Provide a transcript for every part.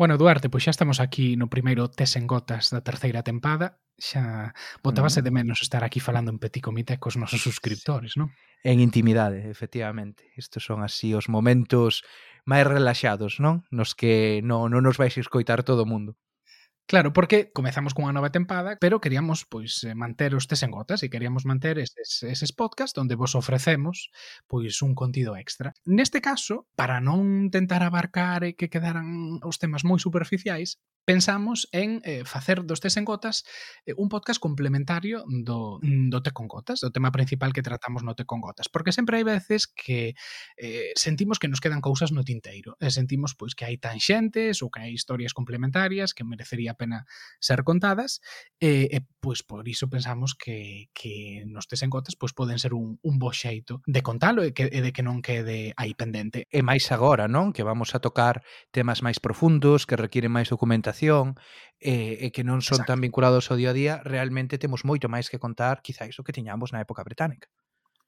Bueno, Duarte, pois xa estamos aquí no primeiro Tes en Gotas da terceira tempada. Xa botabase mm. de menos estar aquí falando en petit comité cos nosos suscriptores, non? En intimidade, efectivamente. Estos son así os momentos máis relaxados, non? Nos que non, non nos vais escoitar todo o mundo. Claro, porque comezamos cunha nova tempada, pero queríamos pois eh, manter os tes en gotas e queríamos manter eses, eses podcast onde vos ofrecemos pois un contido extra. Neste caso, para non tentar abarcar e que quedaran os temas moi superficiais, pensamos en eh, facer dos tes en gotas eh, un podcast complementario do, mm, do te con gotas, do tema principal que tratamos no te con gotas, porque sempre hai veces que eh, sentimos que nos quedan cousas no tinteiro, e sentimos pois que hai tanxentes ou que hai historias complementarias que merecería a pena ser contadas, e, e pois por iso pensamos que, que nos tes en gotas pois poden ser un, un bo xeito de contalo e, que, e de que non quede aí pendente. E máis agora, non? Que vamos a tocar temas máis profundos, que requieren máis documentación alimentación e, eh, e eh, que non son Exacto. tan vinculados ao día a día, realmente temos moito máis que contar, quizáis, o que tiñamos na época británica.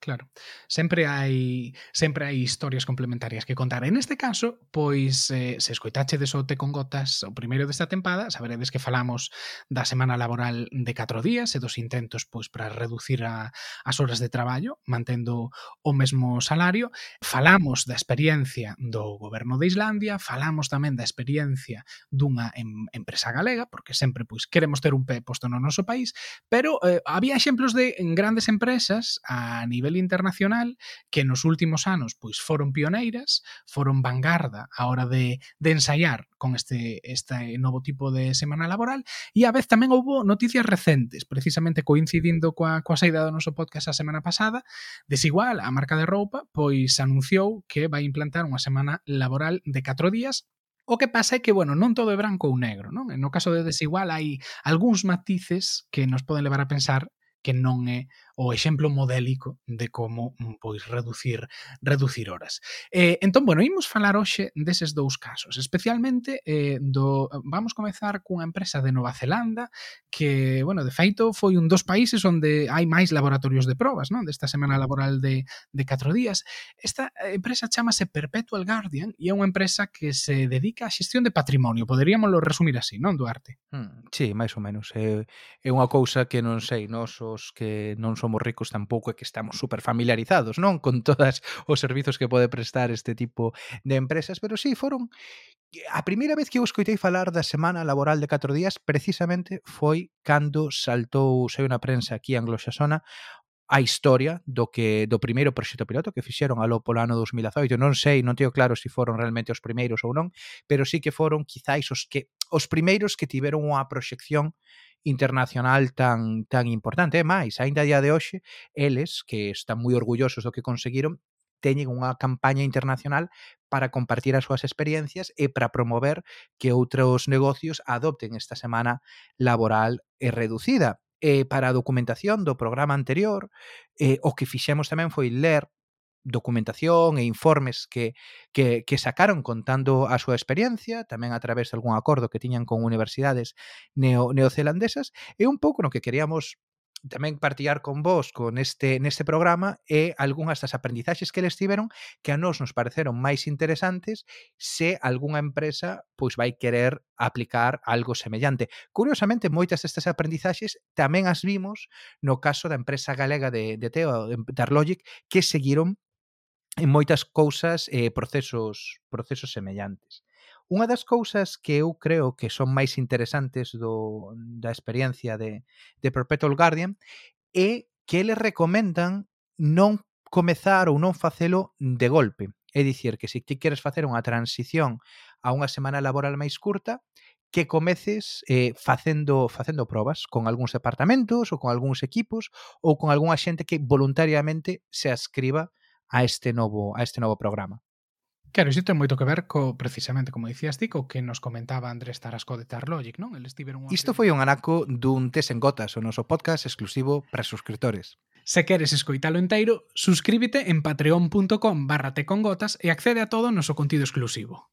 Claro. Sempre hai sempre hai historias complementarias que contar. En este caso, pois eh, se escoitache de Sote con gotas o primeiro desta tempada, saberedes que falamos da semana laboral de 4 días e dos intentos pois para reducir a, as horas de traballo, mantendo o mesmo salario. Falamos da experiencia do goberno de Islandia, falamos tamén da experiencia dunha em, empresa galega, porque sempre pois queremos ter un pé posto no noso país, pero eh, había exemplos de grandes empresas a nivel nivel internacional que nos últimos anos pois foron pioneiras, foron vanguarda a hora de, de ensaiar con este, este novo tipo de semana laboral. E a vez tamén houbo noticias recentes, precisamente coincidindo coa, coa saída do noso podcast a semana pasada, desigual a marca de roupa pois anunciou que vai implantar unha semana laboral de 4 días. O que pasa é que, bueno, non todo é branco ou negro, non? No caso de desigual hai algúns matices que nos poden levar a pensar que non é o exemplo modélico de como mm, pois reducir reducir horas. Eh, entón, bueno, imos falar hoxe deses dous casos, especialmente eh, do vamos comezar cunha empresa de Nova Zelanda que, bueno, de feito foi un dos países onde hai máis laboratorios de probas, non? Desta semana laboral de de 4 días. Esta empresa chamase Perpetual Guardian e é unha empresa que se dedica á xestión de patrimonio. Poderíamoslo resumir así, non, Duarte? Hmm, sí, máis ou menos. É, é unha cousa que non sei, non so os que non somos ricos tampouco e que estamos super familiarizados, non? Con todas os servizos que pode prestar este tipo de empresas, pero sí, foron a primeira vez que eu escoitei falar da semana laboral de 4 días precisamente foi cando saltou, sei na prensa aquí anglosaxona a historia do que do primeiro proxecto piloto que fixeron aló polo ano 2018. Non sei, non teño claro se si foron realmente os primeiros ou non, pero sí que foron quizáis os que os primeiros que tiveron unha proxección internacional tan, tan importante. E máis, ainda a día de hoxe, eles, que están moi orgullosos do que conseguiron, teñen unha campaña internacional para compartir as súas experiencias e para promover que outros negocios adopten esta semana laboral e reducida. E para a documentación do programa anterior, eh, o que fixemos tamén foi ler documentación e informes que, que, que sacaron contando a súa experiencia, tamén a través de algún acordo que tiñan con universidades neo, neozelandesas, e un pouco no que queríamos tamén partillar con vos con este neste programa e algunhas das aprendizaxes que les tiveron que a nós nos pareceron máis interesantes se algunha empresa pois vai querer aplicar algo semellante. Curiosamente, moitas destas aprendizaxes tamén as vimos no caso da empresa galega de, de Teo, de Darlogic, que seguiron en moitas cousas e eh, procesos procesos semellantes. Unha das cousas que eu creo que son máis interesantes do, da experiencia de, de Perpetual Guardian é que eles recomendan non comezar ou non facelo de golpe. É dicir, que se ti queres facer unha transición a unha semana laboral máis curta, que comeces eh, facendo facendo probas con algúns departamentos ou con algúns equipos ou con algunha xente que voluntariamente se ascriba a este novo a este novo programa. Claro, isto ten moito que ver co precisamente, como dicías ti, co que nos comentaba Andrés Tarasco de Tarlogic, non? Eles tiveron un... Isto foi un anaco dun tes en gotas, o noso podcast exclusivo para suscriptores. Se queres escoitalo enteiro, suscríbete en patreon.com barra tecongotas e accede a todo o noso contido exclusivo.